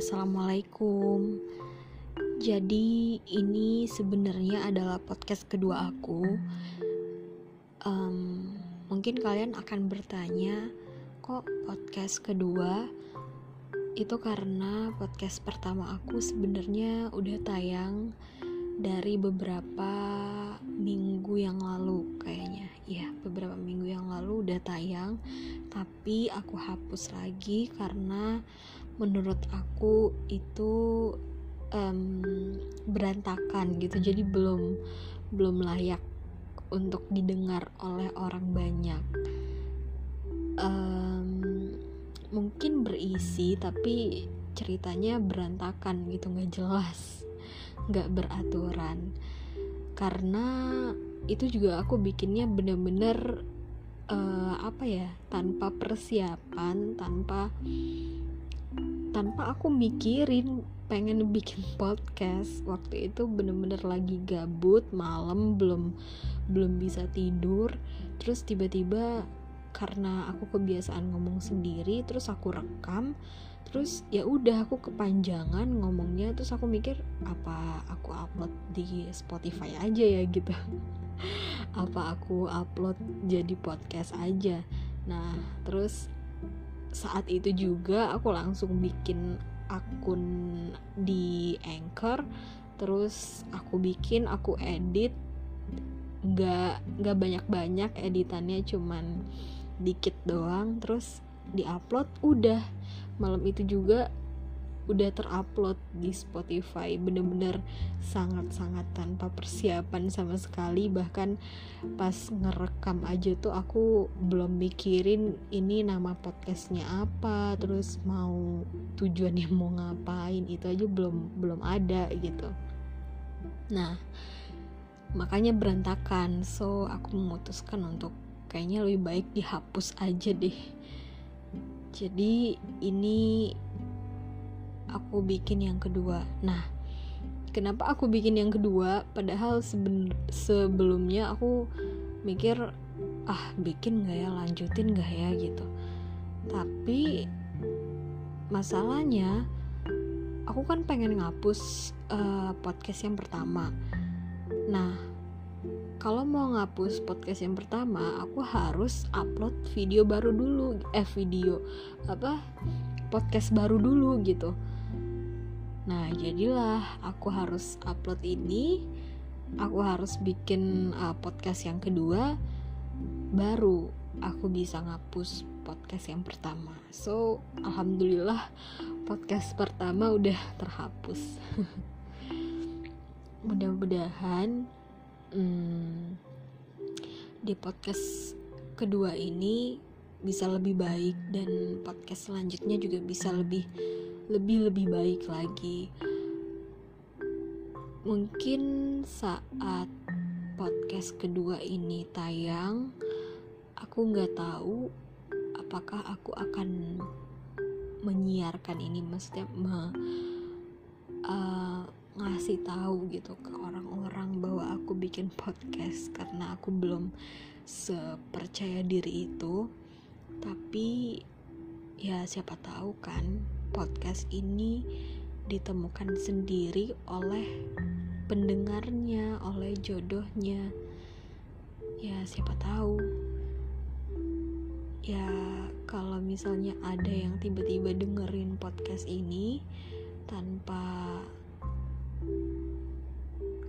assalamualaikum. Jadi ini sebenarnya adalah podcast kedua aku. Um, mungkin kalian akan bertanya, kok podcast kedua? Itu karena podcast pertama aku sebenarnya udah tayang dari beberapa minggu yang lalu kayaknya. Ya, beberapa minggu yang lalu udah tayang, tapi aku hapus lagi karena menurut aku itu um, berantakan gitu. Jadi belum belum layak untuk didengar oleh orang banyak. Um, mungkin berisi tapi ceritanya berantakan gitu nggak jelas nggak beraturan. Karena itu juga aku bikinnya bener-bener uh, apa ya tanpa persiapan tanpa tanpa aku mikirin pengen bikin podcast. Waktu itu bener-bener lagi gabut malam belum belum bisa tidur. Terus tiba-tiba karena aku kebiasaan ngomong sendiri terus aku rekam. Terus ya udah aku kepanjangan ngomongnya. Terus aku mikir apa aku upload di Spotify aja ya gitu. Apa aku upload jadi podcast aja. Nah terus saat itu juga aku langsung bikin akun di Anchor terus aku bikin aku edit. Nggak nggak banyak banyak editannya cuman dikit doang terus diupload udah. Malam itu juga udah terupload di Spotify bener-bener sangat-sangat tanpa persiapan sama sekali. Bahkan pas ngerekam aja tuh aku belum mikirin ini nama podcastnya apa terus mau tujuannya mau ngapain itu aja belum belum ada gitu. Nah makanya berantakan. So aku memutuskan untuk kayaknya lebih baik dihapus aja deh. Jadi ini aku bikin yang kedua. Nah kenapa aku bikin yang kedua? Padahal seben sebelumnya aku mikir ah bikin gak ya? Lanjutin gak ya? gitu. Tapi masalahnya aku kan pengen ngapus uh, podcast yang pertama. Nah kalau mau ngapus podcast yang pertama aku harus upload video baru dulu eh video apa podcast baru dulu gitu Nah, jadilah aku harus upload ini, aku harus bikin uh, podcast yang kedua, baru aku bisa ngapus podcast yang pertama. So, alhamdulillah podcast pertama udah terhapus. Mudah-mudahan hmm, di podcast kedua ini bisa lebih baik dan podcast selanjutnya juga bisa lebih lebih lebih baik lagi. Mungkin saat podcast kedua ini tayang aku nggak tahu apakah aku akan menyiarkan ini maksudnya me, uh, ngasih tahu gitu ke orang-orang bahwa aku bikin podcast karena aku belum sepercaya diri itu tapi ya siapa tahu kan podcast ini ditemukan sendiri oleh pendengarnya, oleh jodohnya. Ya, siapa tahu. Ya, kalau misalnya ada yang tiba-tiba dengerin podcast ini tanpa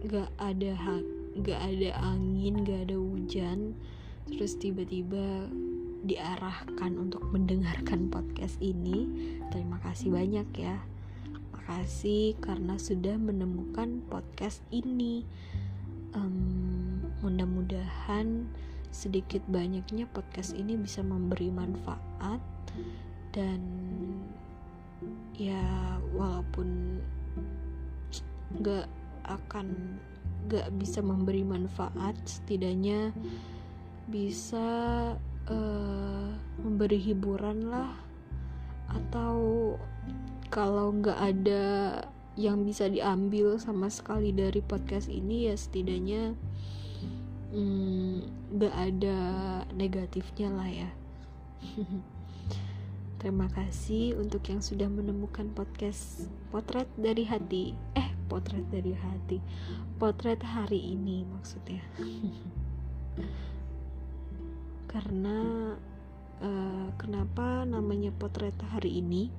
gak ada gak ada angin, gak ada hujan, terus tiba-tiba diarahkan untuk mendengarkan podcast ini. Terima kasih banyak ya. Makasih karena sudah menemukan podcast ini. Um, mudah-mudahan sedikit banyaknya podcast ini bisa memberi manfaat dan ya walaupun gak akan gak bisa memberi manfaat setidaknya bisa uh, memberi hiburan lah atau kalau nggak ada yang bisa diambil sama sekali dari podcast ini ya setidaknya hmm, nggak hmm, ada negatifnya lah ya Terima kasih untuk yang sudah menemukan podcast Potret dari Hati. Eh, Potret dari Hati. Potret hari ini maksudnya. Karena uh, kenapa namanya Potret hari ini?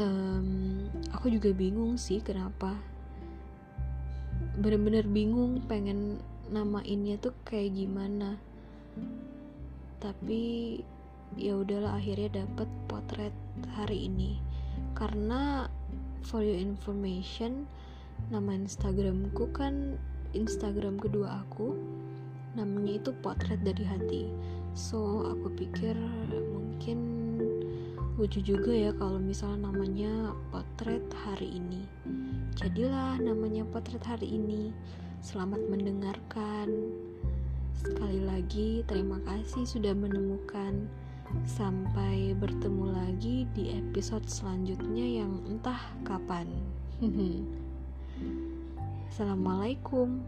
Um, aku juga bingung sih kenapa. Bener-bener bingung pengen namainnya tuh kayak gimana. Tapi ya udahlah akhirnya dapet potret hari ini karena for your information nama instagramku kan instagram kedua aku namanya itu potret dari hati. So aku pikir mungkin lucu juga ya kalau misalnya namanya potret hari ini. Jadilah namanya potret hari ini. Selamat mendengarkan. Sekali lagi terima kasih sudah menemukan. Sampai bertemu lagi di episode selanjutnya yang entah kapan. Assalamualaikum.